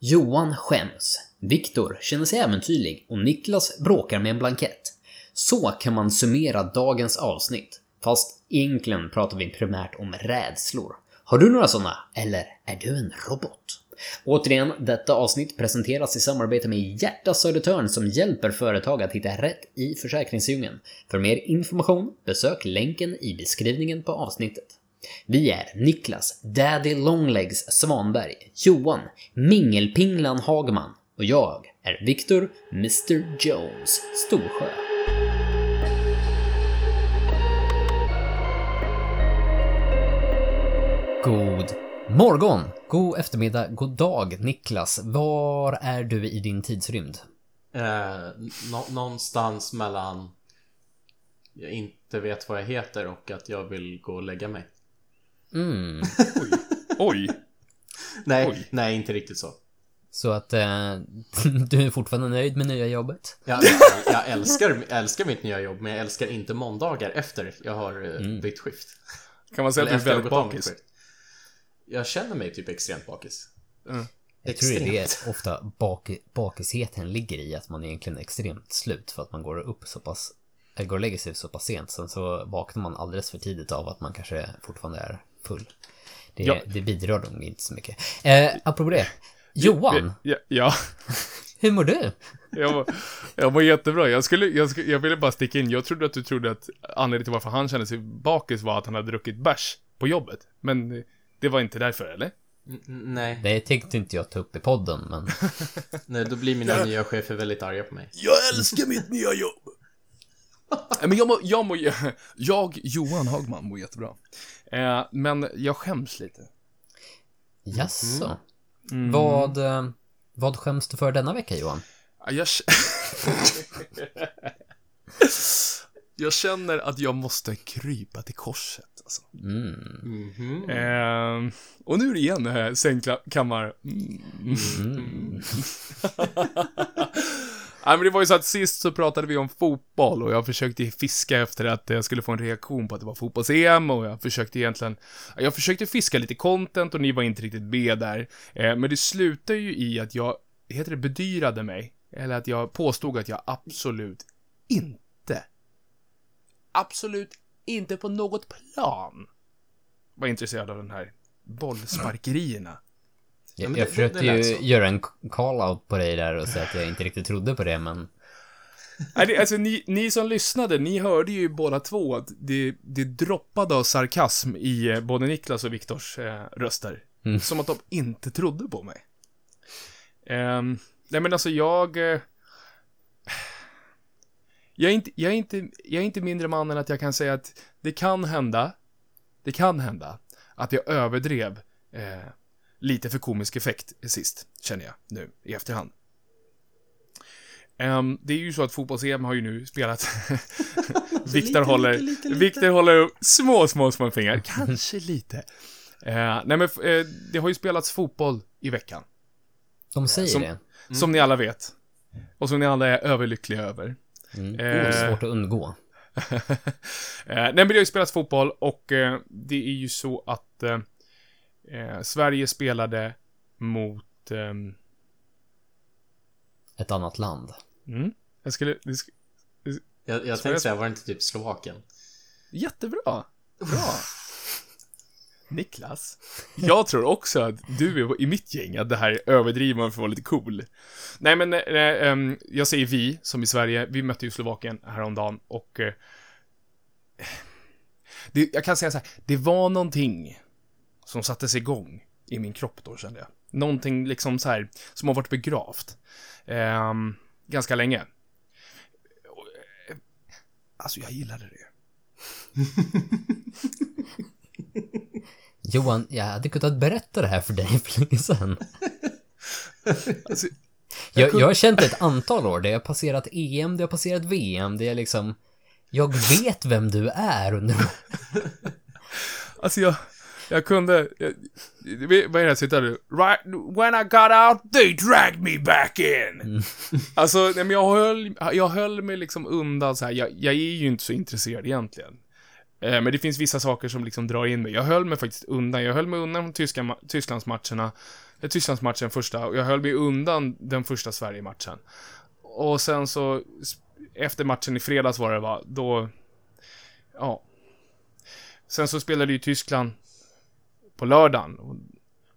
Johan skäms. Viktor känner sig äventyrlig och Niklas bråkar med en blankett. Så kan man summera dagens avsnitt. Fast egentligen pratar vi primärt om rädslor. Har du några sådana? Eller är du en robot? Återigen, detta avsnitt presenteras i samarbete med Hjärta Södertörn som hjälper företag att hitta rätt i försäkringsdjungeln. För mer information, besök länken i beskrivningen på avsnittet. Vi är Niklas, Daddy Longlegs Svanberg, Johan, Mingelpinglan Hagman och jag är Viktor, Mr Jones Storsjö. God morgon, god eftermiddag, god dag Niklas. Var är du i din tidsrymd? Eh, nå någonstans mellan jag inte vet vad jag heter och att jag vill gå och lägga mig. Mm. Oj. Oj. Nej, Oj. nej inte riktigt så. Så att eh, du är fortfarande nöjd med nya jobbet? Jag, jag älskar, älskar mitt nya jobb men jag älskar inte måndagar efter jag har eh, bytt skift. Kan man säga Eller att du är jag väldigt bakis? skift. Jag känner mig typ extremt bakis. Jag tror det är Extremt. det ofta bak, bakisheten ligger i, att man egentligen är extremt slut för att man går upp så pass, eller går och lägger sig så pass sent, sen så vaknar man alldeles för tidigt av att man kanske fortfarande är. Det, Ja. det bidrar nog inte så mycket. Eh, apropå det, Johan, Ja, ja. hur mår du? Jag, mår, jag mår jättebra. Jag, skulle, jag, skulle, jag ville bara sticka in. Jag trodde att du trodde att anledningen till varför han kände sig bakis var att han hade druckit bärs på jobbet. Men det var inte därför, eller? N- nej, Det tänkte inte jag ta upp i podden, men nej, då blir mina nya chefer väldigt arga på mig. Jag älskar mitt nya jobb! Men jag mår, jag mår, jag, Johan Hagman, mår jättebra. Eh, men jag skäms lite. jaså? Mm. Vad, eh, vad skäms du för denna vecka, Johan? Ja, Jag, jag känner att jag måste krypa till korset. Alltså. Mm. Mhm. Ehm, och nu är det igen det här sängkammar... Mm. Nej, men det var ju så att sist så pratade vi om fotboll och jag försökte fiska efter att jag skulle få en reaktion på att det var fotbolls-EM och jag försökte egentligen... Jag försökte fiska lite content och ni var inte riktigt med där. Eh, men det slutade ju i att jag, heter det bedyrade mig? Eller att jag påstod att jag absolut inte, absolut inte på något plan var intresserad av den här bollsparkerierna. Jag, men jag det- försökte det lät ju så. göra en call-out på dig där och säga att jag inte riktigt trodde på det, men det, alltså ni, ni som lyssnade, ni hörde ju båda två att det, det droppade av sarkasm i eh, både Niklas och Viktors eh, röster. Mm. Som att de inte trodde på mig. Ehm, nej men alltså jag... Eh, jag, är inte, jag, är inte, jag är inte mindre man än att jag kan säga att det kan hända, det kan hända, att jag överdrev eh, lite för komisk effekt sist, känner jag nu i efterhand. Ehm, det är ju så att fotbolls-EM har ju nu spelat. Viktor håller, lite, lite, håller upp små, små, små fingrar. Kanske lite. Eh, nej men, eh, det har ju spelats fotboll i veckan. de säger Som- det. Som ni alla vet. Och som ni alla är överlyckliga över. Mm. Det är svårt att undgå. eh, nej men det har ju spelats fotboll och det är ju så att eh, eh, Sverige spelade mot... ehm, Ett annat land. mm, jag skulle... Sk- Jag, jag tänkte säga, var det inte typ Slovakien? jättebra. Bra. Niklas. Jag tror också att du är i mitt gäng, att det här är överdriver man för att vara lite cool. Nej men, eh, ehm, jag säger vi, som i Sverige, vi mötte ju Slovakien häromdagen och eh, det, jag kan säga så här, det var någonting som sattes igång i min kropp då, kände jag. Någonting liksom så här, som har varit begravt. Ehm, ganska länge. Eh, Alltså, jag gillade det. Johan, jag hade kunnat berätta det här för dig för länge sedan. Alltså, Jag, jag har känt det ett antal år. Det har passerat EM, det har passerat VM, det är liksom... Jag vet vem du är under... Alltså jag, jag kunde, jag, vad är det jag sitter där? Right, when I got out, they dragged me back in. Alltså, nej, men jag höll, jag höll mig liksom undan så här. Jag, jag är ju inte så intresserad egentligen. Eh, men det finns vissa saker som liksom drar in mig. Jag höll mig faktiskt undan. Jag höll mig undan från tyska, ma- Tysklandsmatcherna. Tysklandsmatchen första, och jag höll mig undan den första Sverige-matchen. Och sen så, efter matchen i fredags var det va, då, ja. Sen så spelade ju Tyskland på lördagen.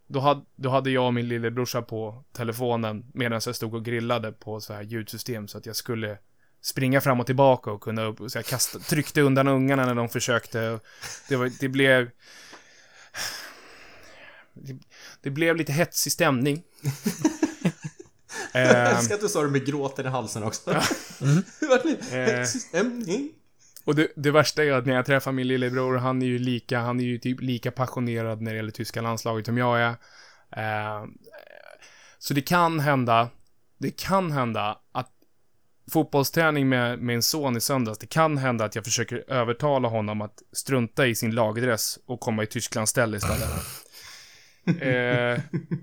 Då hade, då hade jag och min lillebrorsa på telefonen medan jag stod och grillade på så här ljudsystem så att jag skulle springa fram och tillbaka och kunna upp, så jag kasta, tryckte undan ungarna när de försökte. Det, var, det blev... Det, det blev lite hetsig stämning. Jag älskar att du sa det med gråten i halsen också. Mm. Verkligen. Eh. Stämning och det, det värsta är att när jag träffar min lillebror, han är ju lika, han är ju typ lika passionerad när det gäller tyska landslaget som jag är. Eh, så det kan hända, det kan hända att fotbollsträning med min son i söndags, det kan hända att jag försöker övertala honom att strunta i sin lagdress och komma i Tysklands ställe istället eh,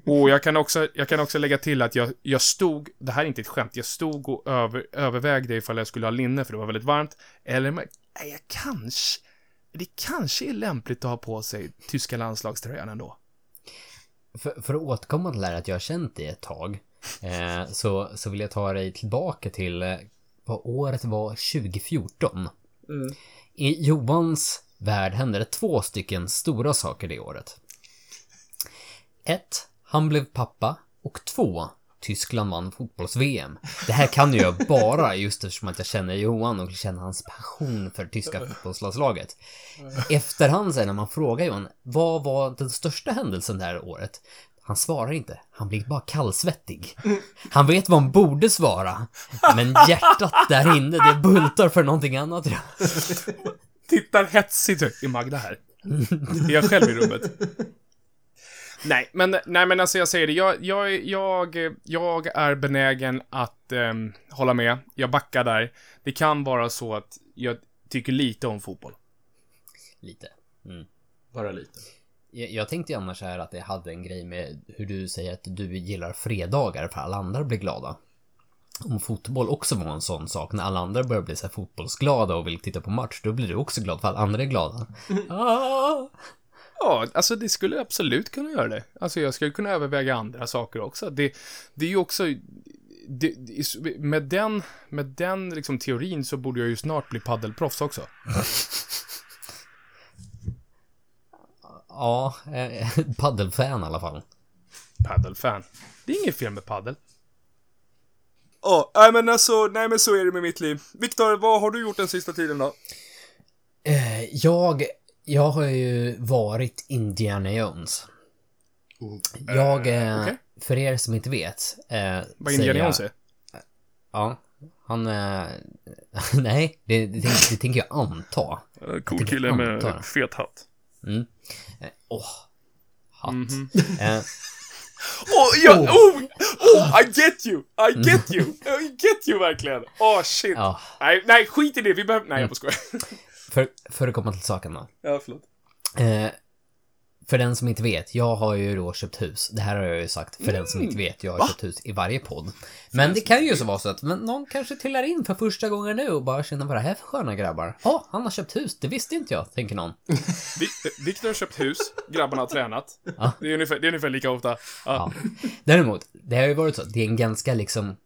och jag kan, också, jag kan också lägga till att jag, jag stod, det här är inte ett skämt, jag stod och över, övervägde ifall jag skulle ha linne för det var väldigt varmt. Eller, nej, jag kanske, det kanske är lämpligt att ha på sig tyska landslagströjan ändå. För, för att återkomma till det här att jag har känt dig ett tag. Eh, så, så vill jag ta dig tillbaka till eh, vad året var 2014. I Johans värld hände det två stycken stora saker det året. 1. Han blev pappa. Och 2. Tyskland vann fotbolls-VM. Det här kan ju jag bara just eftersom att jag känner Johan och känner hans passion för tyska fotbollslandslaget. Efterhand sen när man frågar Johan, vad var den största händelsen det här året? Han svarar inte. Han blir bara kallsvettig. Han vet vad han borde svara. Men hjärtat där inne, det bultar för någonting annat. Tittar hetsigt i Magda här. Är jag själv i rummet? Nej, men, nej, men alltså jag säger det. Jag, jag, jag, jag är benägen att ehm, hålla med. Jag backar där. Det kan vara så att jag tycker lite om fotboll. Lite. Bara lite. Jag, jag tänkte ju annars här att det hade en grej med hur du säger att du gillar fredagar för alla andra blir glada. Om fotboll också var en sån sak, när alla andra börjar bli så här fotbollsglada och vill titta på match, då blir du också glad för alla andra är glada. Ah. Ja, alltså det skulle absolut kunna göra det. Alltså jag skulle kunna överväga andra saker också. Det, det är ju också... Det, det, med den, med den liksom teorin så borde jag ju snart bli paddelproffs också. Ja, eh, paddelfan i alla fall. Paddelfan. Det är inget fel med paddel. Ja, nej men alltså, nej men så är det med mitt liv. Viktor, vad har du gjort den sista tiden då? Eh, jag, jag har ju varit Indiana Jones. Jag, eh, okej. för er som inte vet. Eh, Vad Indiana jag- Jones är? Ja, han... Eh, nej, det, det, tänker, det tänker jag anta. Eh, Cool kille med fet hatt. Mm. Eh, Åh, hatt. Mhm. Eh, Oh, ja, oh, oh, I get you! I get you! I get you verkligen! Oh shit! ja, Nej, nej, skit i det, vi behöver... Nej, jag får skoja. För, för att komma till saken då. Ja, förlåt. Eh, för den som inte vet, jag har ju då köpt hus. Det här har jag ju sagt för den som inte vet. Jag har köpt hus i varje podd. Men det kan ju så vara så att men någon kanske trillar in för första gången nu och bara känner vad det här för sköna grabbar? Ja, han har köpt hus. Det visste inte jag, tänker någon. Vi- Viktor har köpt hus, grabbarna har tränat. Ja. Det, är ungefär, det är ungefär lika ofta. Ja. Ja. Däremot, det har ju varit så. Det är en ganska liksom,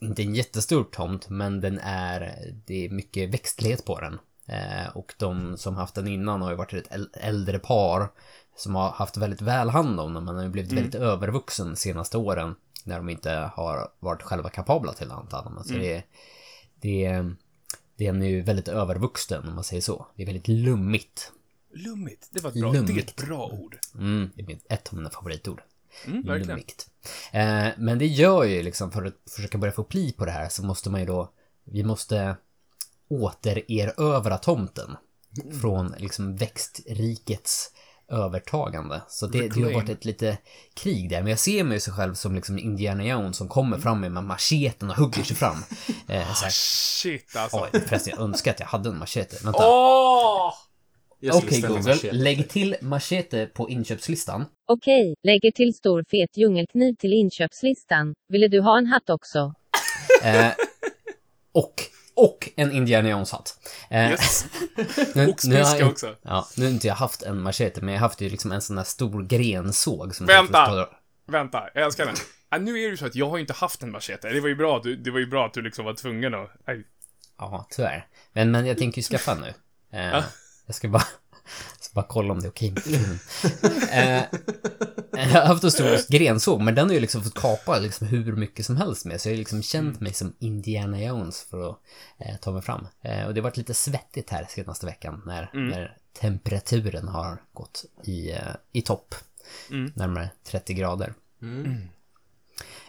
inte en jättestor tomt, men den är, det är mycket växtlighet på den. Eh, och de som haft den innan har ju varit ett äl- äldre par som har haft väldigt väl hand om den, men har ju blivit väldigt övervuxen de senaste åren när de inte har varit själva kapabla till allt annat. Så det, det, den är ju väldigt övervuxen om man säger så. Det är väldigt lummigt. Lummigt, det var ett bra, det är ett bra ord. Mm, det är ett av mina favoritord. Mm, verkligen. Lummigt. Eh, men det gör ju liksom för att försöka börja få pli på det här så måste man ju då, vi måste återerövra tomten från liksom växtrikets övertagande. Så det, det har varit ett lite krig där. Men jag ser mig så själv som liksom Indiana Jones som kommer fram med macheten och hugger sig fram. Eh, så här, Shit alltså. oj, förresten, jag önskar att jag hade en machete. Vänta. Skulle Okej ställa Google, machete. lägg till machete på inköpslistan. Okej, lägger till stor fet djungelkniv till inköpslistan. Ville du ha en hatt också? Eh, och, och en Indiana Jones-hatt. Eh, Yes. nu, nu har jag, också. Ja, nu har inte jag haft en machete, men jag har haft ju liksom en sån där stor grensåg som Vänta! jag Vänta, jag älskar den. Ah, nu är det ju så att jag har ju inte haft en machete. Det var ju bra att du, det var ju bra att du liksom var tvungen att... Aj. Ja, tyvärr. Men, men jag tänker ju skaffa nu. Eh, jag ska bara, ska bara kolla om det är okej filmen. eh, jag har haft en stor grensåg, men den har ju liksom fått kapa liksom hur mycket som helst med. Så jag har liksom känt mig som Indiana Jones för att eh, ta mig fram. Eh, och det har varit lite svettigt här senaste veckan när, när temperaturen har gått i, eh, i topp. Närmare 30 grader.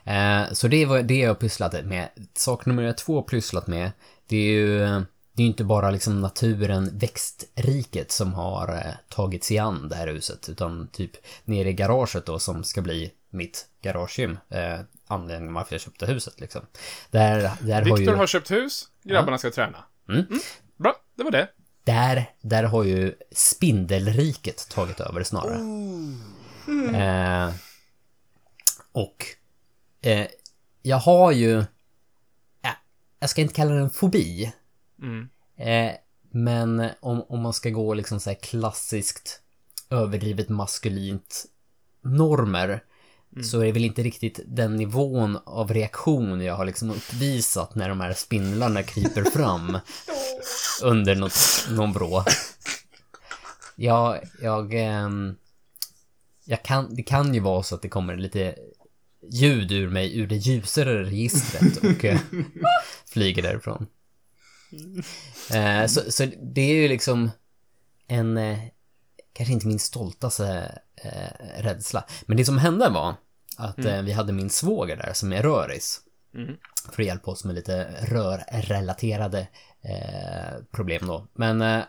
Eh, så det var det jag har pysslat med. Sak nummer två pysslat med, det är ju det är ju inte bara liksom naturen, växtriket som har eh, tagit sig an det här huset, utan typ nere i garaget då som ska bli mitt garagegym. Eh, anledningen varför jag köpte huset liksom. Där, där har Viktor ju... har köpt hus, grabbarna ska träna. Mm. Bra, det var det. Där, där har ju spindelriket tagit över snarare. Eh, och eh, jag har ju, ja, jag ska inte kalla det en fobi. Mm. Eh, men om, om man ska gå liksom så här klassiskt överdrivet maskulint normer så är det väl inte riktigt den nivån av reaktion jag har liksom uppvisat när de här spindlarna kryper fram under något, någon vrå. Jag, jag, ehm, jag kan, det kan ju vara så att det kommer lite ljud ur mig ur det ljusare registret och eh, flyger därifrån. Eh, så, så det är ju liksom en, eh, kanske inte min stoltaste eh, rädsla. Men det som hände var att eh, vi hade min svåger där som är röris. För att hjälpa oss med lite rörrelaterade eh, problem då. Men eh,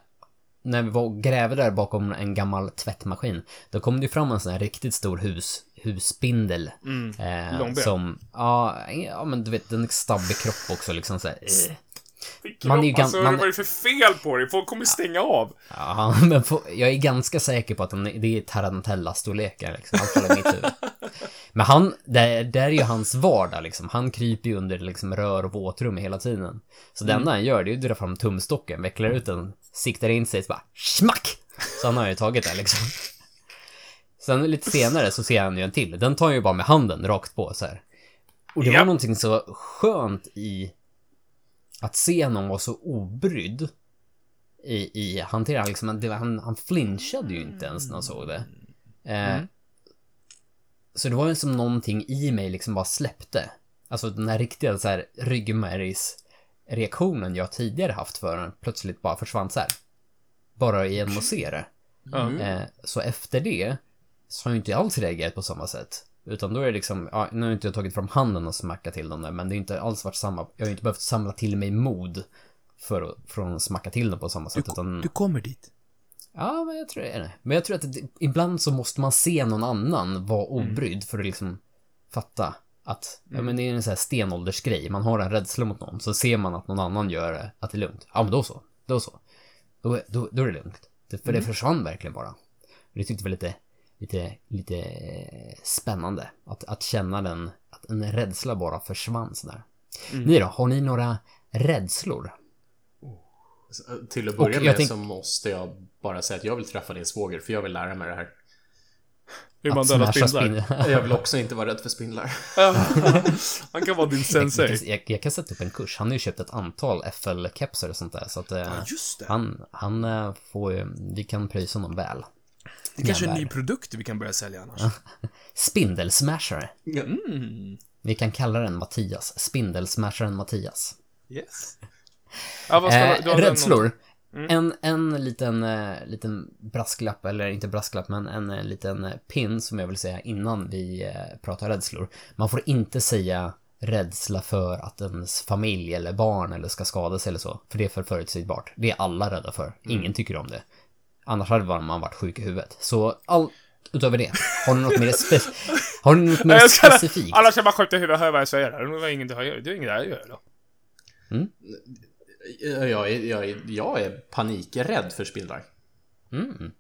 när vi var och grävde där bakom en gammal tvättmaskin, då kom det ju fram en sån här riktigt stor hus, husspindel. Eh, Långben. som, ja, ja men du vet, en stabbig kropp också liksom så här, eh. Man är ju alltså, man- vad är det för fel på dig? Folk kommer stänga av. Ja, men på, jag är ganska säker på att den, det är Tarantella-storlekar liksom, i alla fall i mitt huvud. Men han, där, där är ju hans vardag liksom. Han kryper ju under liksom rör och våtrum hela tiden. Så det enda han gör det är att dra fram tumstocken, vecklar ut den, siktar in sig, så bara smack! Så han har ju tagit det liksom. Sen lite senare så ser han ju en till. Den tar han ju bara med handen rakt på så här. Och det Ja. var någonting så skönt i att se någon vara så obrydd i, i hanteringen. Liksom, det var- han, han flinchade ju inte ens när han såg det. Eh, Så det var ju som någonting i mig liksom bara släppte. Alltså den här riktiga så här ryggmärgsreaktionen jag tidigare haft för den plötsligt bara försvann så här. Bara genom att se det. Eh, så efter det så har jag inte alls reagerat på samma sätt. Utan då är det liksom, ja, nu har jag inte tagit fram handen och smackat till dem där, men det har inte alls varit samma, jag har inte behövt samla till mig mod för att, för att smacka till dem på samma sätt. utan, kommer dit. Ja, men jag tror det är det. Men jag tror att det, ibland så måste man se någon annan vara Mm. obrydd för att liksom fatta att, ja men det är en sån här stenåldersgrej. Man har en rädsla mot någon, så ser man att någon annan gör det, att det är lugnt. Ja, men då så. Då så. Då, då, då är det lugnt. Det, för Mm. det försvann verkligen bara. Det tyckte jag var lite, lite, lite spännande. Att, att känna den, att en rädsla bara försvann sådär. Mm. Ni då, har ni några rädslor? Till att börja med tänk- så måste jag bara säga att jag vill träffa din svåger, för jag vill lära mig det här. Hur man Att dödar spindlar. spindlar? Jag vill också inte vara rädd för spindlar. Han kan vara din sensei. jag, jag, jag kan sätta upp en kurs. Han har ju köpt ett antal FL-kepsar och sånt där. Så att eh, just det. han, han eh, får ju, vi kan pröjsa honom väl. Det kanske är en ny produkt vi kan börja sälja annars. Spindelsmashare. Mm. Vi kan kalla den Mattias. Spindelsmasharen Mattias. Yes. Ja, vad ska Eh, har rädslor. Mm. En, en liten, eh, liten brasklapp, eller inte brasklapp, men en eh, liten eh, pin som jag vill säga innan vi eh, pratar rädslor. Man får inte säga rädsla för att ens familj eller barn eller ska skadas eller så. För det är för förutsägbart. Det är alla rädda för. Mm. Ingen tycker om det. Annars hade man varit sjuk i huvudet. Så allt utöver det. Har ni något mer, spe- har ni något mer Jag ska- specifikt? Annars är bara skjuta i huvudet höra vad jag säger. Det var inget att göra. Det är inget att göra då. Jag är, jag är, jag är panikrädd för spindlar. Mm.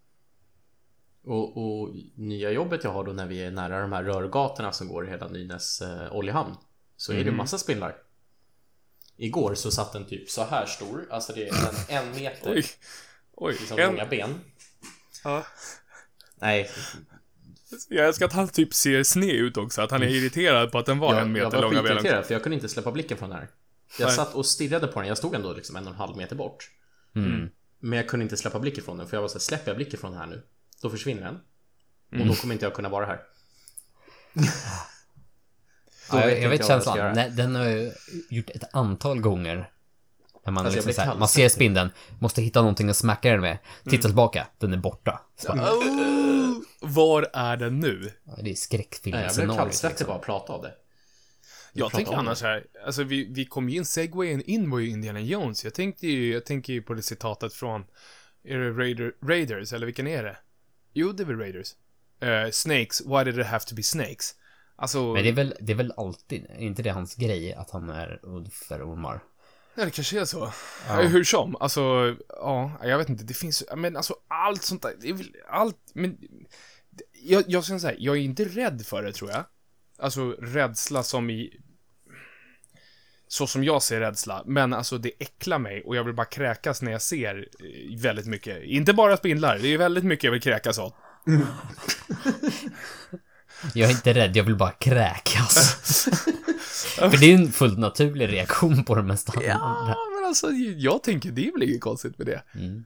Och, och nya jobbet jag har då när vi är nära de här rörgatorna som går i hela Nynäs eh, oljehamn Så är det massa spindlar. Igår så satt den typ så här stor, alltså det är en, en meter, Oj. Oj. liksom En... långa ben. Ja. Nej, Jag älskar att han typ ser sned ut också, att han är irriterad på att den var en Jag, jag meter var lång av skitirriterad för jag kunde inte släppa blicken från den här. Jag Nej. satt och stirrade på den, jag stod ändå liksom en och en halv meter bort. Mm. Men jag kunde inte släppa blicken från den för jag var så här, släpper jag blicken från den här nu, då försvinner den. Mm. Och då kommer inte jag kunna vara här. Ja, vet jag, inte jag vet jag vad jag ska känslan. göra. Nej, Den har jag gjort ett antal gånger. När man, Alltså, jag liksom blir så här, man ser spindeln, måste hitta någonting att smacka den med. Tittar Mm. tillbaka, den är borta. Oh, var är den nu? det är Nej, jag blev kallsvettig Liksom. bara att prata av det. Jag pratar tänker om annars här, alltså vi, vi kom ju in, segwayen in var ju Indiana Jones. Jag tänkte ju, jag tänker ju på det citatet från, är det Raider, Raiders, eller vilken är det? Jo, det är väl Raiders. Eh, snakes, why did it have to be snakes? Alltså, Men det är, väl, det är väl alltid, är inte det hans grej, att han är rädd för ormar? Ja det kanske är så. Ja. Hur som, alltså, ja, jag vet inte, det finns, men alltså allt sånt där, det är väl allt, men jag, jag ska säga, jag är inte rädd för det tror jag. Alltså rädsla som i så som jag ser rädsla, men alltså det äcklar mig och jag vill bara kräkas när jag ser eh, väldigt mycket. Inte bara spindlar, det är väldigt mycket jag vill kräkas åt. Jag är inte rädd, jag vill bara kräkas. för det är en fullt naturlig reaktion på det mesta andra. Ja, men alltså jag tänker det är väl inget konstigt med det. Mm.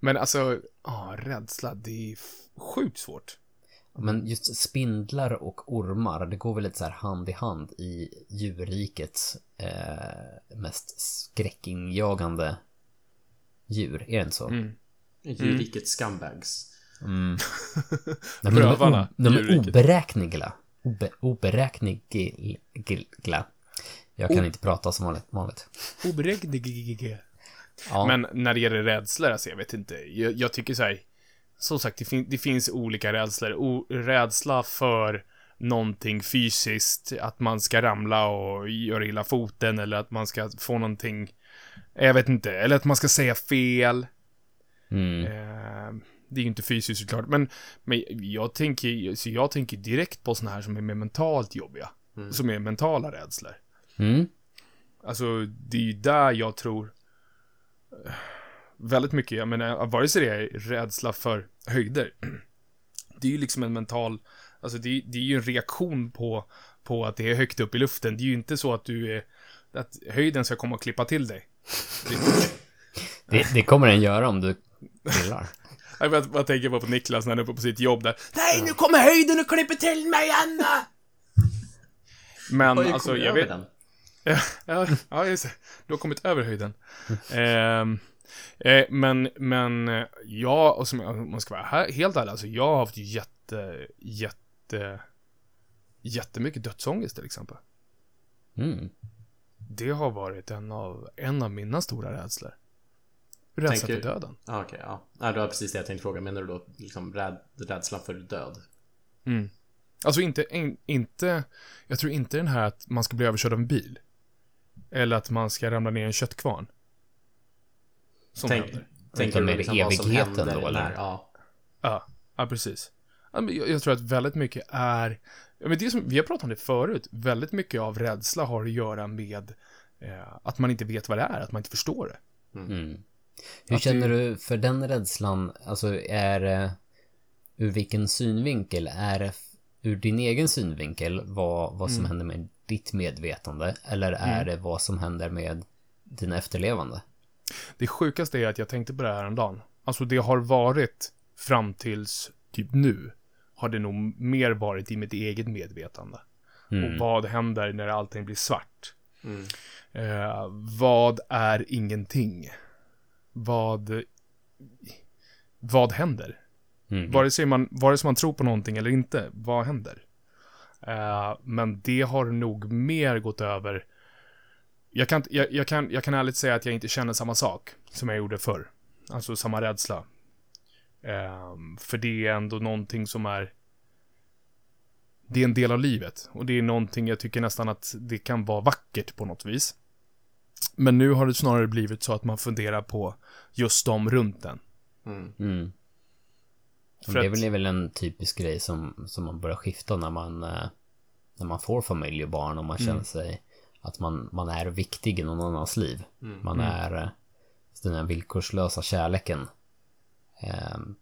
Men alltså, ja, rädsla, det är sjukt svårt. Men just spindlar och ormar, det går väl lite så här hand i hand i djurrikets eh, mest skräckinjagande djur, är det inte så? Mm. Djurrikets scumbags. Mm. De Rövarna, o- de är oberäkneliga. Obe, oberäkneliga. Jag kan inte prata som vanligt. vanligt. Oberäknelig. Ja. Men när det gäller rädslor, alltså jag vet inte. Jag, jag tycker så här. Som sagt, det, fin det finns olika rädslor. O rädsla för någonting fysiskt, att man ska ramla och göra illa foten eller att man ska få någonting, jag vet inte, eller att man ska säga fel. Mm. Eh, det är ju inte fysiskt såklart, men, men jag tänker, så jag tänker direkt på såna här som är mer mentalt jobbiga. Som är mentala rädslor. Mm. Alltså, det är ju där jag tror väldigt mycket, jag menar, vare sig det är rädsla för höjder. Det är ju liksom en mental, alltså det, det är ju en reaktion på, på att det är högt upp i luften. Det är ju inte så att du är, att höjden ska komma och klippa till dig. Det, det kommer den göra om du gillar. Jag bara tänker bara på Niklas när han är uppe på sitt jobb där. Nej, nu kommer höjden och klipper till mig, Anna! Men Har ju alltså, jag vet... den. Ja, ja, just det. Du har kommit över höjden. Ehm, eh, men, men, eh, ja, och som, om man ska vara här, helt ärlig, alltså jag har haft jätte, jätte, jättemycket dödsångest till exempel. Mm. Det har varit en av, en av mina stora rädslor. Rädsla Tänker- för döden. Ah, Okej, ja. Nej, det var precis det jag tänkte fråga. Menar du då liksom räd, rädslan för död? Mm. Alltså inte, in, inte, jag tror inte den här att man ska bli överkörd av en bil. Eller att man ska ramla ner i en köttkvarn. Som Tänk, händer. tänker med du liksom evigheten då, eller? när, ja. Ja, ja precis. Ja, jag, jag tror att väldigt mycket är, ja, men det som, vi har pratat om det förut, väldigt mycket av rädsla har att göra med eh, att man inte vet vad det är, att man inte förstår det. Mm. Hur Att känner du för den rädslan? Alltså är det ur vilken synvinkel? Är det ur din egen synvinkel vad, vad som händer med ditt medvetande? Eller är det vad som händer med dina efterlevande? Det sjukaste är att jag tänkte på det här en dagen. Alltså det har varit fram tills typ nu, har det nog mer varit i mitt eget medvetande. Och vad händer när allting blir svart? Mm. Eh, vad är ingenting? Vad... Vad händer? Mm. Vare, sig man, vare sig man tror på någonting eller inte, vad händer? Eh, men det har nog mer gått över... Jag kan, jag, jag, kan, jag kan ärligt säga att jag inte känner samma sak som jag gjorde förr. Alltså samma rädsla. Eh, för det är ändå någonting som är... Det är en del av livet. Och det är någonting jag tycker nästan att det kan vara vackert på något vis. Men nu har det snarare blivit så att man funderar på just de runt den. Mm. Mm. För det är att- väl, är väl en typisk grej som, som man börjar skifta när man, eh, när man får familj och barn och man känner sig att man, man är viktig i någon annans liv. Man är eh, den här villkorslösa kärleken. Ehm,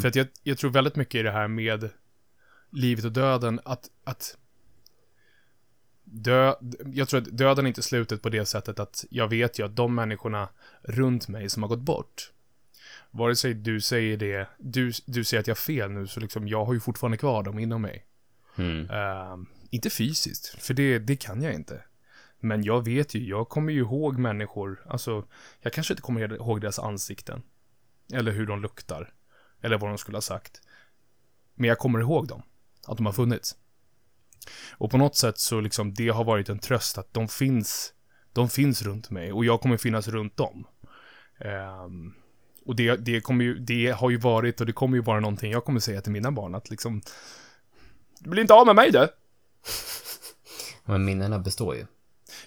För att jag, jag tror väldigt mycket i det här med livet och döden, att, att dö, jag tror att döden är inte slutet på det sättet att jag vet ju att de människorna runt mig som har gått bort, vare sig du säger det, du, du säger att jag har fel nu, så liksom jag har ju fortfarande kvar dem inom mig. Mm. Ehm, inte fysiskt, för det, det kan jag inte. Men jag vet ju, jag kommer ju ihåg människor, alltså, jag kanske inte kommer ihåg deras ansikten. Eller hur de luktar. Eller vad de skulle ha sagt. Men jag kommer ihåg dem. Att de har funnits. Och på något sätt så liksom, det har varit en tröst att de finns, de finns runt mig och jag kommer finnas runt dem. Ehm, och det, det kommer ju, det har ju varit och det kommer ju vara någonting jag kommer säga till mina barn att liksom, du blir inte av med mig du! Men minnena består ju.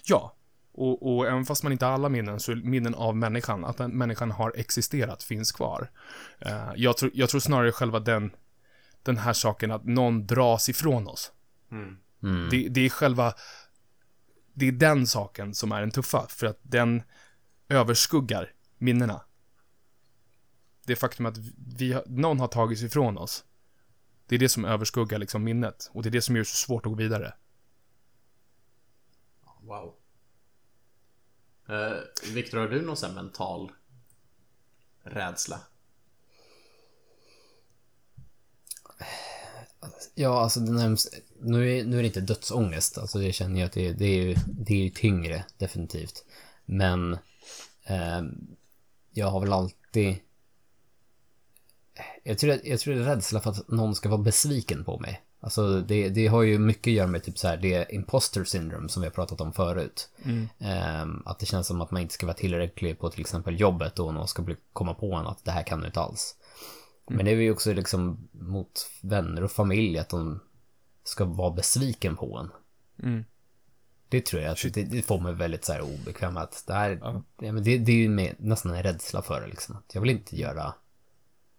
Ja. Och, och även fast man inte har alla minnen, så är minnen av människan, att den människan har existerat, finns kvar. Eh, jag, tror, jag tror snarare själva den, den här saken att någon dras ifrån oss. Mm. Mm. Det, det är själva, det är den saken som är den tuffa, för att den överskuggar minnena. Det faktum att vi, någon har tagits ifrån oss, det är det som överskuggar liksom minnet. Och det är det som gör det så svårt att gå vidare. Wow. Eh, Viktor, har du någon sån mental rädsla? Ja, alltså det närmast, nu, är, nu är det inte dödsångest. Alltså jag känner ju att det, det, är, ju, det är ju tyngre, definitivt. Men eh, jag har väl alltid... Jag tror, jag tror det är rädsla för att någon ska vara besviken på mig. Alltså det, det har ju mycket att göra med typ så här, det imposter syndrome som vi har pratat om förut. Ehm, att det känns som att man inte ska vara tillräcklig på till exempel jobbet och någon ska bli, komma på en att det här kan du inte alls. Men det är ju också liksom mot vänner och familj att de ska vara besviken på en. Mm. Det tror jag att det, det får mig väldigt så här obekväm att det här, Ja. det, det är ju med, nästan en rädsla för det liksom. Att jag vill inte göra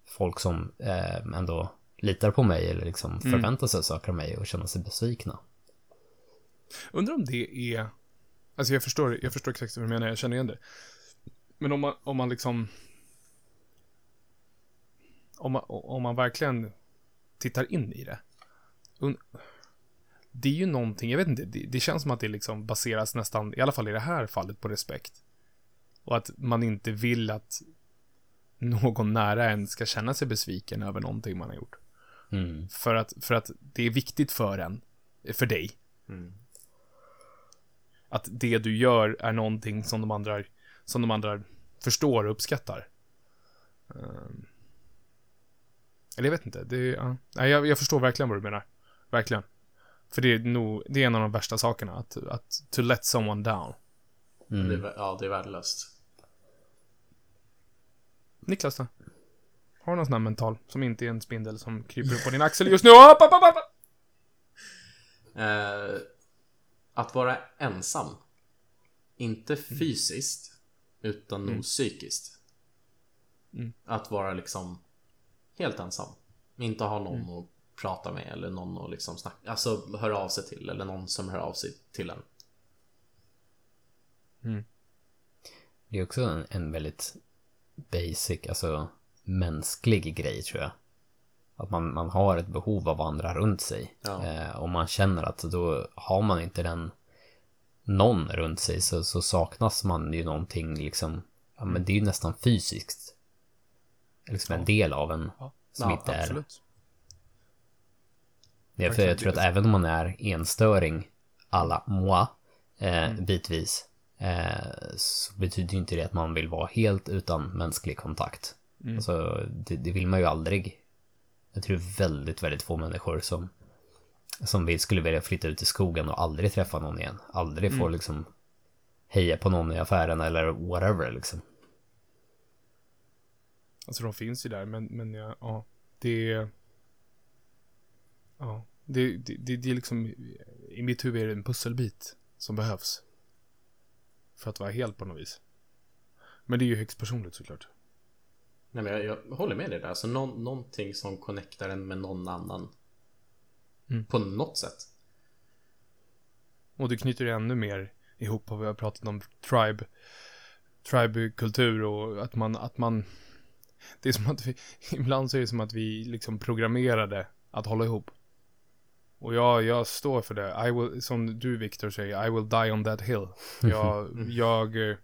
folk som eh, ändå litar på mig eller liksom förväntar sig saker av mig och känna sig besvikna. Undrar om det är... Alltså jag förstår, jag förstår exakt vad du menar, jag känner igen det. Men om man, om man liksom... Om man, om man verkligen tittar in i det. Det är ju någonting, jag vet inte, det, det känns som att det liksom baseras nästan, i alla fall i det här fallet, på respekt. Och att man inte vill att någon nära en ska känna sig besviken över någonting man har gjort. Mm. För att, för att det är viktigt för en, för dig, Mm. att det du gör är någonting som de andra, som de andra förstår och uppskattar. Ehm. Eller jag vet inte, det ja. Nej, jag, jag förstår verkligen vad du menar. Verkligen. För det är nog, det är en av de värsta sakerna, att, att to let someone down. Det Mm. är, vä- ja, det är värdelöst. Niklas då? Har du någon sån här mental, som inte är en spindel som kryper upp på din axel just nu? Hopp, hopp, hopp. Eh, att vara ensam. Inte fysiskt, utan nog psykiskt. Mm. Att vara liksom helt ensam. Inte ha någon att prata med eller någon att liksom snacka, alltså höra av sig till eller någon som hör av sig till en. Det är också en, en väldigt basic, alltså mänsklig grej tror jag. Att man, man har ett behov av andra runt sig. Ja. Eh, och man känner att då har man inte den någon runt sig så, så saknas man ju någonting liksom. Ja men det är ju nästan fysiskt. Liksom en del av en Ja. som Ja, inte är Absolut. Ja, för jag tror att även om man är enstöring alla moi eh, bitvis eh, så betyder inte det att man vill vara helt utan mänsklig kontakt. Alltså, det, det vill man ju aldrig. Jag tror är väldigt, väldigt få människor som som vi skulle vilja flytta ut i skogen och aldrig träffa någon igen. Aldrig få liksom heja på någon i affären eller whatever liksom. Alltså de finns ju där, men, men ja, ja det är... Ja, det, det, det, det är liksom... I mitt huvud är det en pusselbit som behövs. För att vara helt på något vis. Men det är ju högst personligt såklart. Nej, men jag, jag håller med dig där. Alltså någon, någonting som connectar en med någon annan. Mm. På något sätt. Och det knyter ännu mer ihop vad vi har pratat om tribe, tribe-kultur och att man, att man, Det är som att vi, ibland så är det som att vi liksom programmerade att hålla ihop. Och jag, jag står för det. I will, som du Victor säger, I will die on that hill. Jag, jag,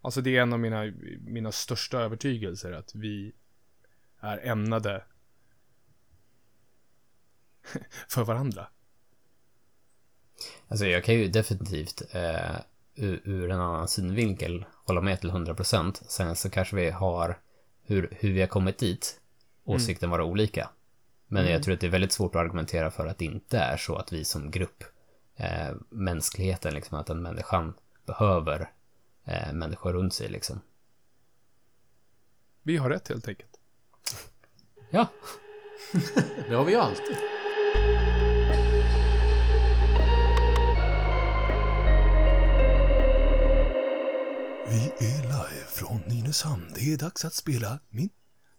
alltså det är en av mina, mina största övertygelser att vi är ämnade för varandra. Alltså jag kan ju definitivt eh, ur, ur en annan synvinkel hålla med till 100%. Sen så kanske vi har, hur, hur vi har kommit dit, åsikten vara olika. Men jag tror att det är väldigt svårt att argumentera för att det inte är så att vi som grupp, eh, mänskligheten, liksom, att den människan behöver eh, människor runt sig liksom. Vi har rätt helt enkelt. Ja, Det har vi ju alltid. Nynäshamn. Det är dags att spela min,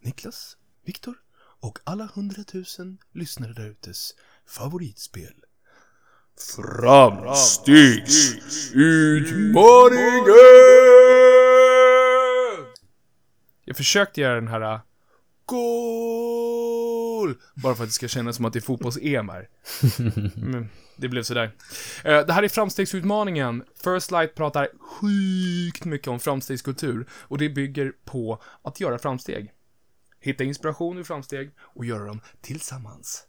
Niklas, Viktor och alla hundratusen lyssnare där utes favoritspel. Framstegsutmaningen! Jag försökte göra den här äh, Goal! Bara för att det ska kännas som att det är fotbolls-EM här. Men det blev sådär. Eh, Det här är framstegsutmaningen. First Light pratar sjukt mycket om framstegskultur och det bygger på att göra framsteg. Hitta inspiration ur framsteg och göra dem tillsammans.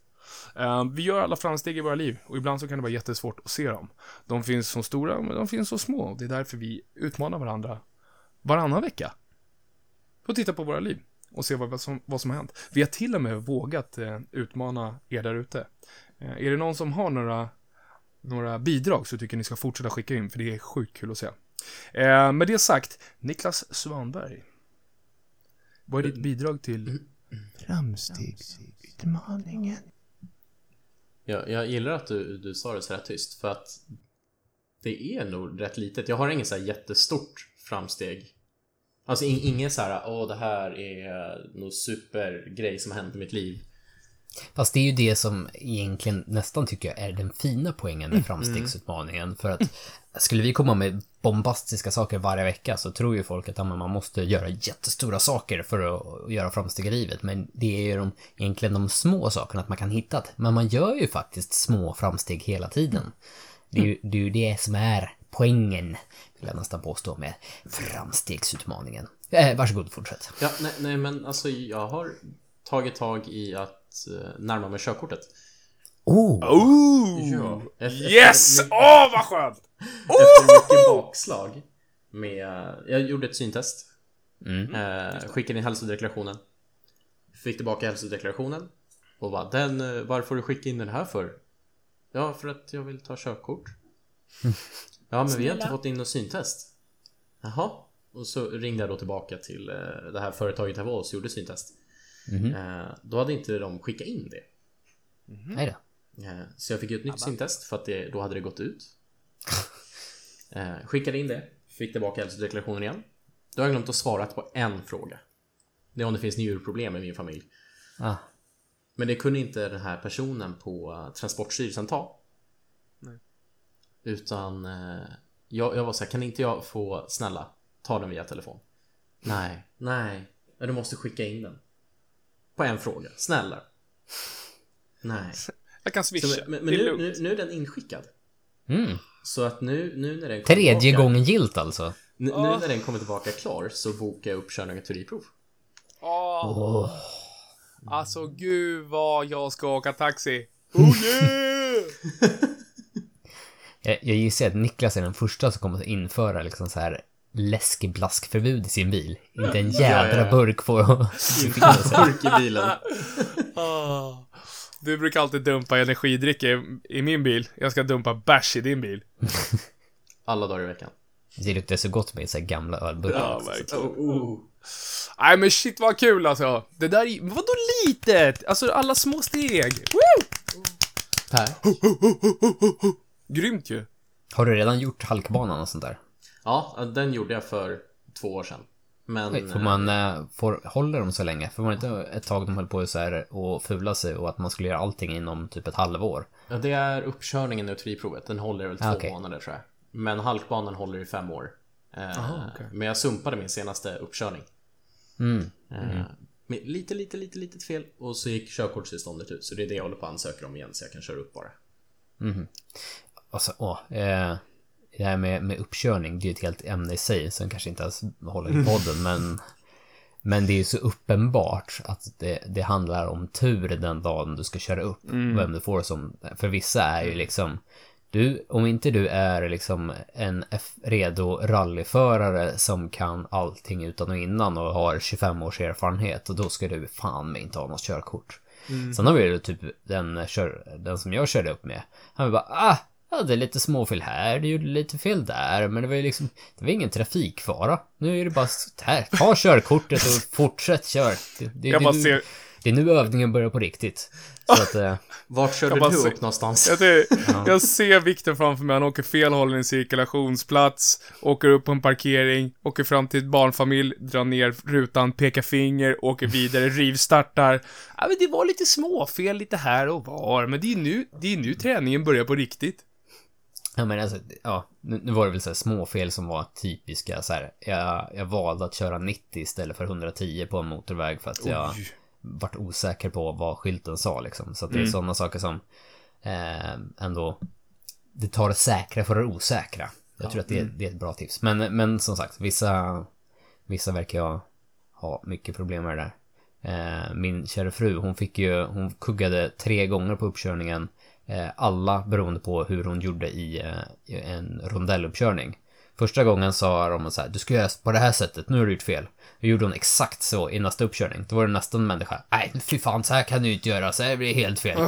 Eh, Vi gör alla framsteg i våra liv och ibland så kan det vara jättesvårt att se dem. De finns som stora, men de finns så små. Det är därför vi utmanar varandra varannan vecka. Får titta på våra liv och se vad som, vad som har hänt. Vi har till och med vågat eh, utmana er där ute. Eh, är det någon som har några, några bidrag så tycker jag ni ska fortsätta skicka in, för det är sjukt kul att se. Eh, med det sagt, Niklas Svanberg. Vad är ditt bidrag till framstegsutmaningen? Jag, jag gillar att du, du sa det så här tyst för att det är nog rätt litet. Jag har inget så här jättestort framsteg. Alltså in, ingen så här, åh det här är någon supergrej som har hänt i mitt liv. Fast det är ju det som egentligen nästan tycker jag är den fina poängen med framstegsutmaningen. För att skulle vi komma med bombastiska saker varje vecka så tror ju folk att ja, man måste göra jättestora saker för att göra framsteg i livet. Men det är ju de, egentligen de små sakerna att man kan hitta. Men man gör ju faktiskt små framsteg hela tiden. Det är ju det, är ju det som är poängen, vill jag nästan påstå, med framstegsutmaningen. Eh, varsågod, fortsätt. Ja, nej, nej men alltså jag har tagit tag i att eh, närma mig körkortet. Oh! Oh! Ja. Efter- Yes! Åh, vad skönt! Efter mycket bakslag med... Jag gjorde ett syntest. Mm. Eh, skickade in hälsodeklarationen. Fick tillbaka hälsodeklarationen. Och bara, den, eh, varför får du skicka in den här för? Ja, för att jag vill ta körkort. Ja, men vi har inte fått in något syntest. Jaha. Och så ringde jag då tillbaka till eh, det här företaget jag var och gjorde syntest. Mhm. Eh, då hade inte de skickat in det. Nej då. Eh, Så jag fick ett nytt syntest för att det, då hade det gått ut. Skickade in det, fick tillbaka hälsodeklarationen igen. Då har jag glömt att svara på en fråga. Det är om det finns njurproblem i min familj. Ah. Men det kunde inte den här personen på Transportstyrelsen ta. Utan eh, jag, jag var så här, kan inte jag få, snälla, ta den via telefon? Nej, nej, men du måste skicka in den. På en fråga, snälla. Nej. Jag kan Så, swisha. men men det är nu, nu, nu är den inskickad. Mm. Så att nu, nu när den kommer Tredje tillbaka, gången gilt alltså. Nu, nu när den kommer tillbaka klar så bokar jag upp körning av teoriprov. Åh. Alltså gud vad jag ska åka taxi. Oh yeah! Jag, jag gissar att Niklas är den första som kommer att införa liksom så här läskeblaskförbud i sin bil. Inte en jädra Ja, ja. burk på... Inte burk i bilen. Ah. Du brukar alltid dumpa energidricka i, i min bil. Jag ska dumpa bärs i din bil. Alla dagar i veckan. Det luktar så gott med så här gamla ölburkar. Ja, verkligen. Oh, oh. Nej men shit vad kul alltså. Det där är vadå litet? Alltså alla små steg. Woo! Per? Grymt ju. Har du redan gjort halkbanan och sånt där? Ja, den gjorde jag för två år sedan. Men... Oj, Får man, eh, får, håller de så länge? För var det inte ett tag de höll på så här och fula sig och att man skulle göra allting inom typ ett halvår? Ja, det är uppkörningen i teoriprovet. Den håller väl två Ah, okej. månader tror jag. Men halkbanan håller i fem år. Eh, Aha, okej. Men jag sumpade min senaste uppkörning. Mm. Eh, med lite, lite, lite, litet fel och så gick körkortstillståndet ut. Så det är det jag håller på att ansöka om igen så jag kan köra upp bara. Alltså, åh, eh, det här med, med uppkörning, det är ett helt ämne i sig som kanske inte ens håller i podden, men men det är så uppenbart att det, det handlar om tur den dagen du ska köra upp. Vem du får som, för vissa är ju liksom, du, om inte du är liksom en redo rallyförare som kan allting utan och innan och har 25 års erfarenhet, och då ska du fan med inte ha något körkort. Sen har vi ju typ den, den som jag körde upp med. Han bara ah, ja det är lite småfel här, det gjorde lite fel där, men det var ju liksom, det var ingen trafikfara. Nu är det bara, så här, ta körkortet och fortsätt kör. Det, det, det, bara nu- det är nu övningen börjar på riktigt. Så att, eh, Vart körde du ser- upp någonstans? Jag, ser, jag ser Viktor framför mig, han åker fel håll i en cirkulationsplats, åker upp på en parkering, åker fram till ett barnfamilj, drar ner rutan, pekar finger, åker vidare, rivstartar. Ja, men det var lite småfel lite här och var, men det är nu, det är nu träningen börjar på riktigt. Ja men alltså, ja, nu, nu var det väl så här småfel som var typiska så här. Jag, jag valde att köra 90 istället för 110 på en motorväg för att jag Oj. vart osäker på vad skylten sa liksom. Så att det är sådana saker som eh, ändå, det tar det säkra för det osäkra. Jag tror att det, det är ett bra tips. Men, men som sagt, vissa, vissa verkar jag ha mycket problem med det där. Eh, min kära fru, hon fick ju, hon kuggade tre gånger på uppkörningen. Eh, alla beroende på hur hon gjorde i, eh, i en rondelluppkörning. Första gången sa de så här, du ska göra på det här sättet, nu har du gjort fel. Då gjorde hon exakt så i nästa uppkörning. Då var det nästan människa, nej fy fan så här kan du inte göra, så här blir det helt fel.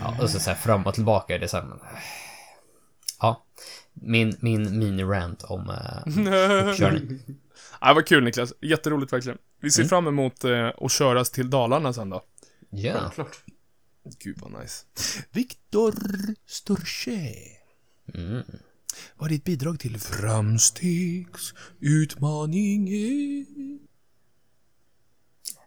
Ja, och så, så här fram och tillbaka, det är så här, men, Ja, min, min mini-rant om eh, uppkörning. Ja, vad kul Niklas, jätteroligt verkligen. Vi ser fram emot eh, att köras till Dalarna sen då. Ja. Självklart. Gud vad nice. Viktor Storché. Mm. Vad ditt bidrag till framstegsutmaningen?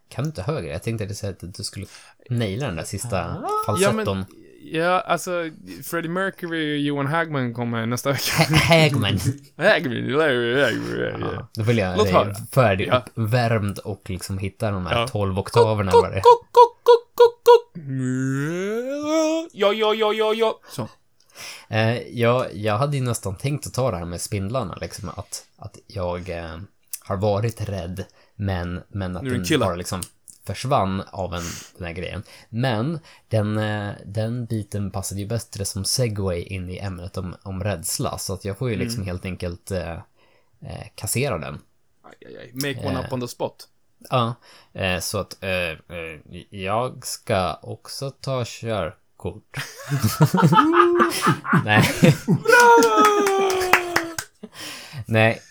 Kan du inte högre? Jag tänkte att du skulle naila den där sista Ja, falsetton. men, ja, alltså, Freddie Mercury och Johan Hagman kommer nästa vecka. Ha- Hagman. Hagman, Ja, då vill jag Låt dig höra. färdig Ja. uppvärmd och liksom hitta de här Ja. 12 oktaverna. är. Kok, kok, kok, kok, kok. Ja, ja, ja, ja, ja. Så. Eh, jag, jag hade ju nästan tänkt att ta det här med spindlarna, liksom att, att jag eh, har varit rädd, men, men att den bara liksom försvann av en, den här grejen. Men den, eh, den biten passade ju bättre som segway in i ämnet om, om rädsla, så att jag får ju Mm. liksom helt enkelt eh, eh, kassera den. Aj, aj, aj. Make one Eh. up on the spot. Ja, eh, så att eh, eh, jag ska också ta körkort. Nej. Nej,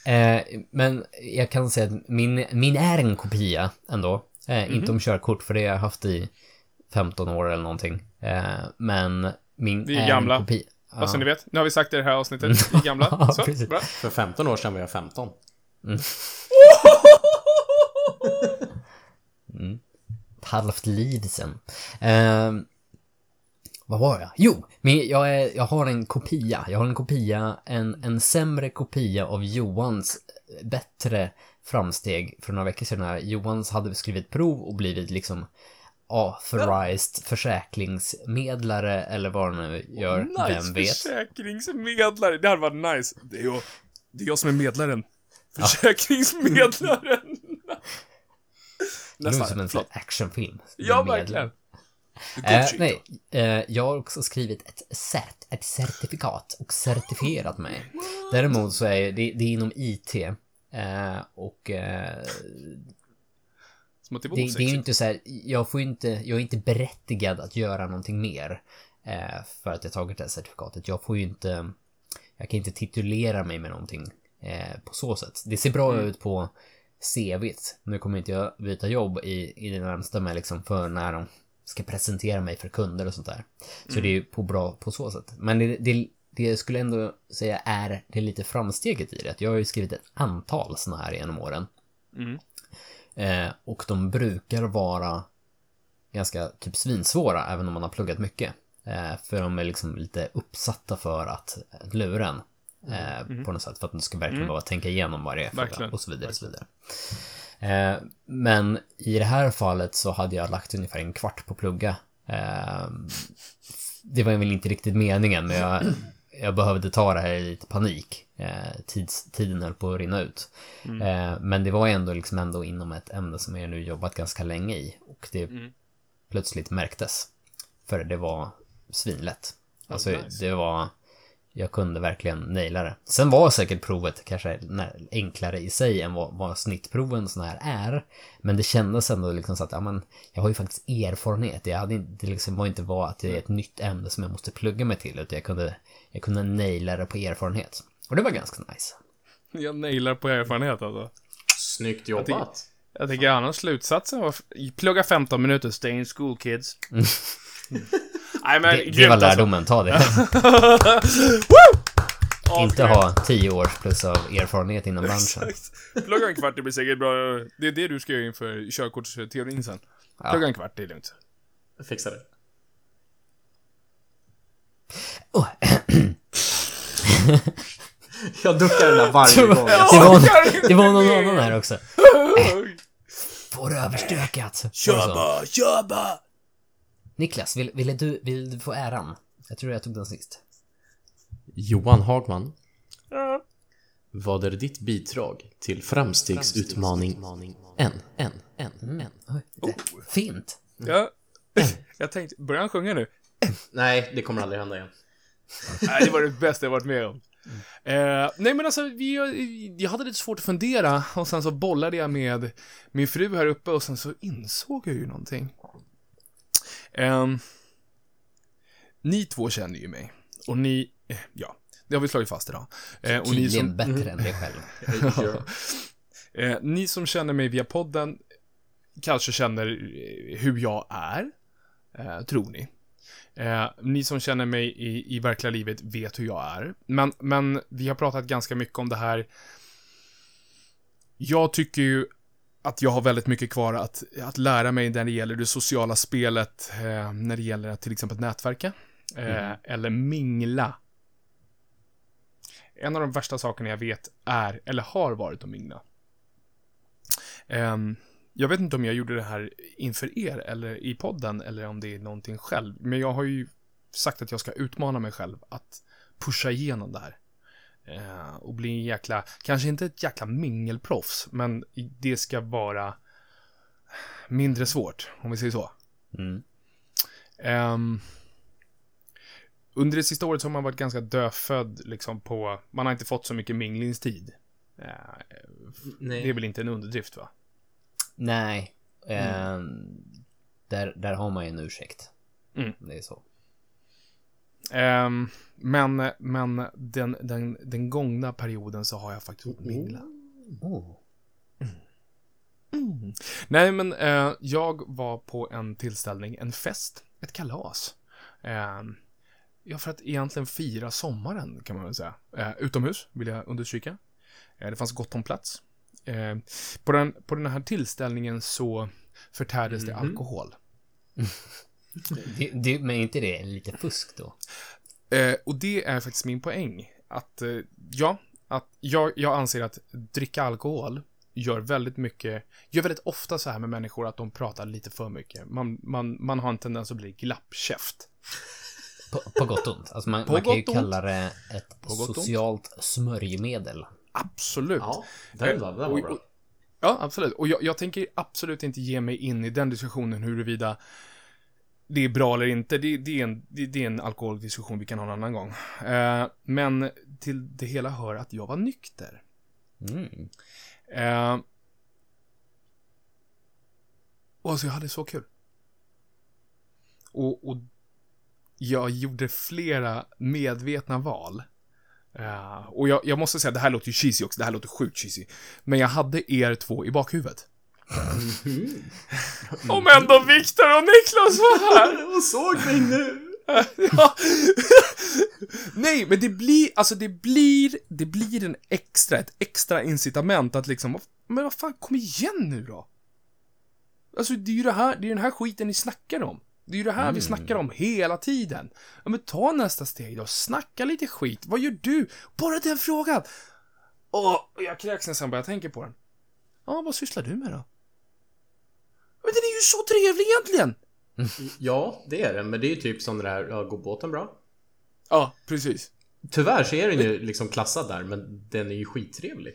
men jag kan säga att min, min är en kopia ändå. Eh, Inte om körkort, för det har jag haft i 15 år eller någonting. Men min Vi är är gamla. en kopia. Bara så ni vet, nu har vi sagt det i det här avsnittet. Vi är gamla. Ja, Så, bra. För 15 år sedan var jag 15. Ett halvt liv sen. Ehm, vad var jag? Jo, men jag, är, jag har en kopia. Jag har en kopia, en, en sämre kopia av Johans bättre framsteg för några veckor sedan. Här. Johans hade skrivit prov och blivit liksom authorized försäkringsmedlare eller vad han nu gör, Nice vem vet. försäkringsmedlare. Det hade varit nice. Det är jag, det är jag som är medlaren. Försäkringsmedlaren. Det låter som en actionfilm. Ja, verkligen. Eh, nej, eh, jag har också skrivit ett cert, ett certifikat och certifierat mig. Däremot så är det, det är inom IT. Eh, och eh, det det, är ju inte så här, jag får inte, jag är inte berättigad att göra någonting mer. Eh, för att jag tagit det här certifikatet. Jag får ju inte, jag kan inte titulera mig med någonting eh, på så sätt. Det ser bra ut på CVt. Nu kommer inte jag byta jobb i, i det närmsta med liksom för när de ska presentera mig för kunder och sånt där. Så det är ju på bra på så sätt. Men det, det, det jag skulle ändå säga är det lite framsteget i det. Att jag har ju skrivit ett antal såna här genom åren. Mm. Eh, och de brukar vara ganska typ svinsvåra även om man har pluggat mycket. Eh, för de är liksom lite uppsatta för att lura en. Eh, På något sätt för att du ska verkligen behöva tänka igenom vad det är för och så vidare. Och så vidare. Eh, men i det här fallet så hade jag lagt ungefär en kvart på plugga. Eh, det var väl inte riktigt meningen, men jag, jag behövde ta det här i lite panik. Eh, tids, tiden höll på att rinna ut. Eh, men det var ändå liksom ändå inom ett ämne som jag nu jobbat ganska länge i. Och det plötsligt märktes. För det var svinlätt. Alltså nice. det var... Jag kunde verkligen naila det. Sen var säkert provet kanske enklare i sig än vad, vad snittproven såna här är. Men det kändes ändå liksom så att, ja men, jag har ju faktiskt erfarenhet. Jag hade inte, det liksom var inte var att det är ett nytt ämne som jag måste plugga mig till. Utan jag kunde, jag kunde naila det på erfarenhet. Och det var ganska nice. Jag nailar på erfarenhet alltså. Snyggt jobbat. Jag tänker annars slutsatsen var, plugga 15 minuter, stay in school kids. Nej men, Det, det grymt var alltså. lärdomen, ta det. inte ha tio års plus av erfarenhet inom branschen. Exakt. Plugga en kvart, det blir säkert bra. Det är det du ska göra inför körkortsteorin sen. Plugga en kvart, det är lugnt. Jag fixar det. Oh, Jag duckar den där varje gång. det, var, det var någon annan här också. Får överstökat. Kör bara, kör bara! Niklas, vill, ville du, vill du få äran? Jag tror jag tog den sist. Johan Hagman. Vad är ditt bidrag till framstegsutmaning en, en, en, en? Oj, det, Fint. Ja. Jag tänkte, börjar han sjunga nu? Nej, det kommer aldrig hända igen. Nej, det var det bästa jag varit med om. Eh, nej men alltså, vi, jag hade lite svårt att fundera och sen så bollade jag med min fru här uppe och sen så insåg jag ju någonting. Ehm, ni två känner ju mig. Och ni, eh, ja, det har vi slagit fast idag. Eh, och ni som, bättre än dig själv. eh, ni som känner mig via podden kanske känner eh, hur jag är, eh, tror ni. Eh, ni som känner mig i, i verkliga livet vet hur jag är. Men, men vi har pratat ganska mycket om det här. Jag tycker ju att jag har väldigt mycket kvar att, att lära mig när det gäller det sociala spelet, eh, när det gäller att till exempel nätverka. Eh, Eller mingla. En av de värsta sakerna jag vet är, eller har varit att mingla. Ehm, jag vet inte om jag gjorde det här inför er eller i podden eller om det är någonting själv. Men jag har ju sagt att jag ska utmana mig själv att pusha igenom det här. Eh, och bli en jäkla, kanske inte ett jäkla mingelproffs, men det ska vara mindre svårt, om vi säger så. Mm. Ehm, under det sista året så har man varit ganska dödfödd liksom på, man har inte fått så mycket minglingstid. Nej. det är väl inte en underdrift va? Nej. Eh, där, där har man ju en ursäkt. Mm. Det är så. Ehm, men men den, den, den gångna perioden så har jag faktiskt fått mingla. Oh. Nej, men eh, jag var på en tillställning, en fest, ett kalas. Ehm, ja, för att egentligen fira sommaren kan man väl säga. Eh, utomhus, vill jag understryka. Eh, det fanns gott om plats. Eh, på, den, på den här tillställningen så förtärdes det alkohol. Det, men är inte det lite fusk då? Eh, och det är faktiskt min poäng. Att, eh, ja, att jag, jag anser att dricka alkohol gör väldigt mycket, gör väldigt ofta så här med människor att de pratar lite för mycket. Man, man, man har en tendens att bli glappkäft. På, på gott och ont. Alltså man, man kan ju kalla det ett och ont. socialt smörjmedel. Absolut. Ja, den var, den var bra. Ja, absolut. Och jag, jag tänker absolut inte ge mig in i den diskussionen huruvida det är bra eller inte. Det, det, är, en, det, det är en alkoholdiskussion vi kan ha en annan gång. Eh, men till det hela hör att jag var nykter. Mm. Eh, och alltså jag hade så kul. Och, och jag gjorde flera medvetna val. Eh, och jag, jag måste säga, det här låter ju cheesy också, det här låter sjukt cheesy. Men jag hade er två i bakhuvudet. Om ändå Viktor och Niklas var här! Och såg mig nu! Ja. Nej, men det blir, alltså det blir, det blir en extra, ett extra incitament att liksom, men vad fan, kom igen nu då. Alltså det är ju det här, det är den här skiten ni snackar om. Det är ju det här vi snackar om hela tiden. Ja, men ta nästa steg då, snacka lite skit. Vad gör du? Bara den frågan. Och jag kräks nästan bara jag tänker på den. Ja, vad sysslar du med då? Men den är ju så trevlig egentligen! Ja, det är den. Men det är ju typ som det där, ja, går båten bra? Ja, precis. Tyvärr så är den ju liksom klassad där, men den är ju skittrevlig.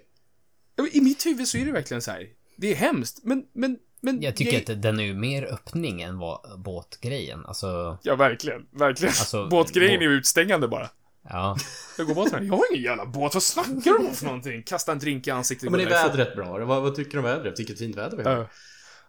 I mitt huvud så är det verkligen så här. Det är hemskt, men, men, men... Jag tycker att den är ju mer öppning än vad båtgrejen. Alltså, Ja, verkligen. Verkligen. Alltså, Båtgrejen bå- är ju utstängande bara. ja. Jag går båten här. Jag har ingen jävla båt. Vad snackar du om för någonting? Kasta en drink i ansiktet. Ja, men är vädret bra? Vad, vad tycker du om vädret? Vilket fint väder vi har.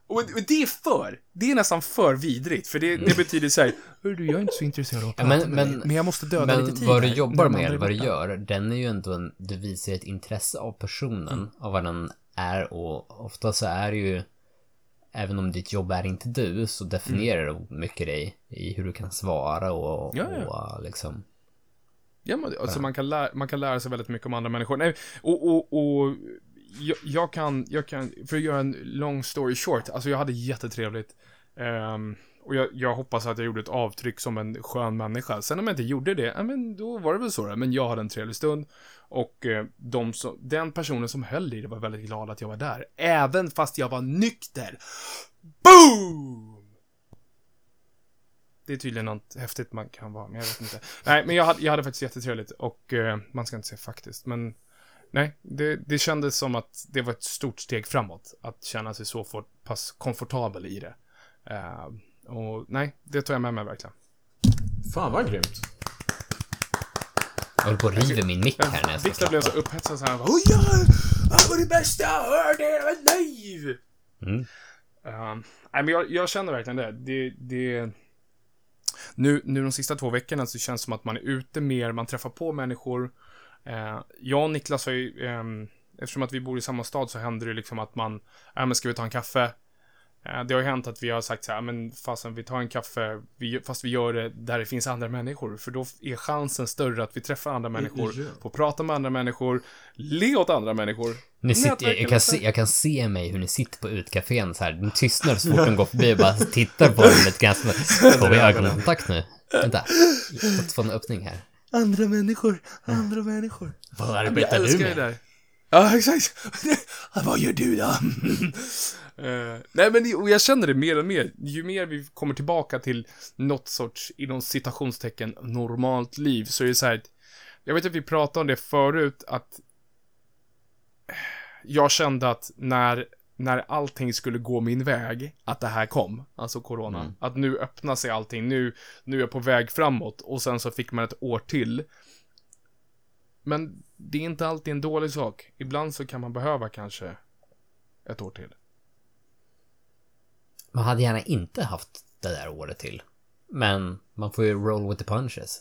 Och, och det är för. Det är nästan för vidrigt. För det, det betyder så här. "Hörru du, jag är inte så intresserad av att Ja, prata men- men- men jag måste döda lite Men tid vad du jobbar med, eller vad du borta." gör, den är ju ändå en, du visar ett intresse av personen, av vad den är och ofta så är det ju, även om ditt jobb är inte du, så definierar det mycket dig i hur du kan svara och, Ja, ja. och liksom. Ja, men, alltså, man, kan lära, man kan lära sig väldigt mycket om andra människor. Nej, och, och, och jag, jag, kan, jag kan, för att göra en long story short, alltså jag hade jättetrevligt. Ehm, och jag, jag hoppas att jag gjorde ett avtryck som en skön människa. Sen om jag inte gjorde det, ja, men då var det väl så då. Men jag hade en trevlig stund. Och eh, de som, den personen som höll i det var väldigt glad att jag var där. Även fast jag var nykter. Boom! Det är tydligen något häftigt man kan vara, men jag vet inte. Nej, men jag hade, jag hade faktiskt jättetrevligt och eh, man ska inte säga faktiskt, men nej, det, det kändes som att det var ett stort steg framåt. Att känna sig så for, pass komfortabel i det. Eh, och nej, det tar jag med mig verkligen. Fan vad grymt. Jag håller på att riva min mick här när jag ska Viktor blev så upphetsad så här. Oj, ja, det var det bästa jag hört i mitt liv! Mm. Eh, nej, men jag, jag känner verkligen det. det, det nu, nu de sista två veckorna så känns det som att man är ute mer, man träffar på människor. Eh, jag och Niklas har ju, ehm, eftersom att vi bor i samma stad så händer det liksom att man, ja men ska vi ta en kaffe? Eh, det har ju hänt att vi har sagt så här, men fasen vi tar en kaffe, vi, fast vi gör det där det finns andra människor. För då är chansen större att vi träffar andra människor, ja. får prata med andra människor, le åt andra människor. Ni sitter, jag, kan se, jag kan se mig hur ni sitter på utkafén så här. Ni tystnar så fort de går förbi och bara tittar på er lite grann. Får vi ögonkontakt nu? Vänta. Jag måste få en öppning här. Andra människor, andra människor. Vad arbetar du med? det där. Ja, exakt. Vad gör du då? Eh, nej, men och jag känner det mer och mer. Ju mer vi kommer tillbaka till något sorts, inom citationstecken, normalt liv, så är det så här. Jag vet att vi pratade om det förut, att jag kände att när, när allting skulle gå min väg, att det här kom, alltså corona, Mm. att nu öppnar sig allting, nu, nu är jag på väg framåt, och sen så fick man ett år till. Men det är inte alltid en dålig sak. Ibland så kan man behöva kanske ett år till. Man hade gärna inte haft det där året till. Men man får ju roll with the punches.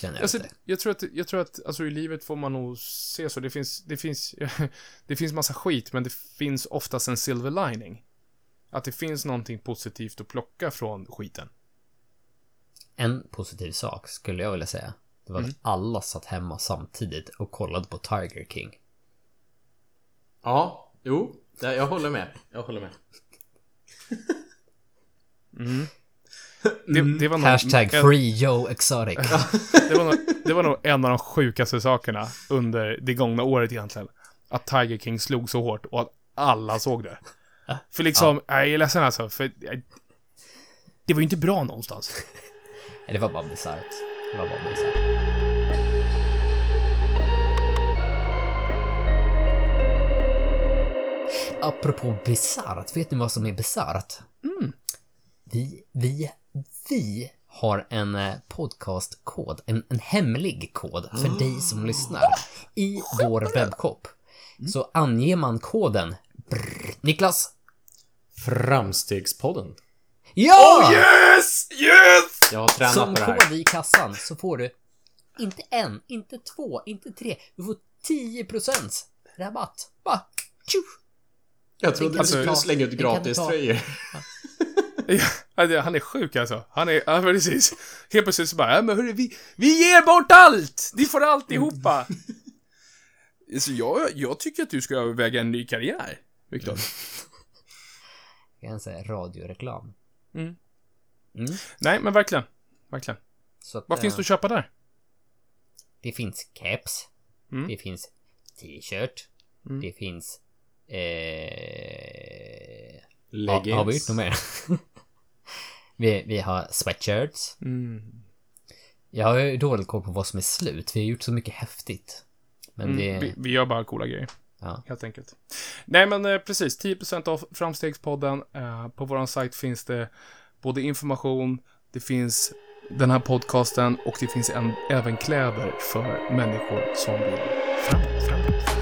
Känner jag Alltså, jag tror att, jag tror att alltså, i livet får man nog se så. Det finns, det finns, det finns massa skit, men det finns oftast en silver lining. Att det finns någonting positivt att plocka från skiten. En positiv sak skulle jag vilja säga. Det var Mm. att alla satt hemma samtidigt och kollade på Tiger King. Ja, jo. Ja, Jag håller med. Jag håller med. Det, det, var nog, Hashtag en, free Joe Exotic. det, var nog, det var nog en av de sjukaste sakerna under det gångna året egentligen. Att Tiger King slog så hårt och att alla såg det. För liksom, jag är ledsen alltså, för jag, det var ju inte bra någonstans. Det var bara bisarrt. Det var bara bisarrt. Apropå bisarrt, vet ni vad som är bisarrt? Vi, vi, vi har en eh, podcastkod, en, en hemlig kod för dig som lyssnar i vår webbshop. Så anger man koden brr, Niklas? Framstegspodden. Ja! Yes! Yes! Jag har tränat Som på det här. kod i kassan så får du inte en, inte två, inte tre. Du får 10% rabatt. Bara tju! Jag trodde du skulle slänga ut ta. gratis-tröjor. Ja, det- han är sjuk alltså. Han är, ja precis. Helt plötsligt så bara, ja men hörru, vi, vi ger bort allt! Ni får alltihopa! Så jag, jag tycker att du ska överväga en ny karriär, Viktor. Jag kan säga radioreklam. Mm. Mm. Nej, men verkligen. Verkligen. Att, Vad finns eh, det att köpa där? Det finns caps. Mm. Det finns t-shirt. Mm. Det finns Eh... Leggings. har vi gjort något mer? vi, vi har sweatshirts. Mm. Jag har ju dålig koll på vad som är slut. Vi har gjort så mycket häftigt. Men det... Mm, vi, vi gör bara coola grejer. Ja. Helt enkelt. Nej, men eh, precis. 10% av Framstegspodden. Eh, på vår sajt finns det både information, det finns den här podcasten och det finns en, även kläder för människor som vill framåt, framåt.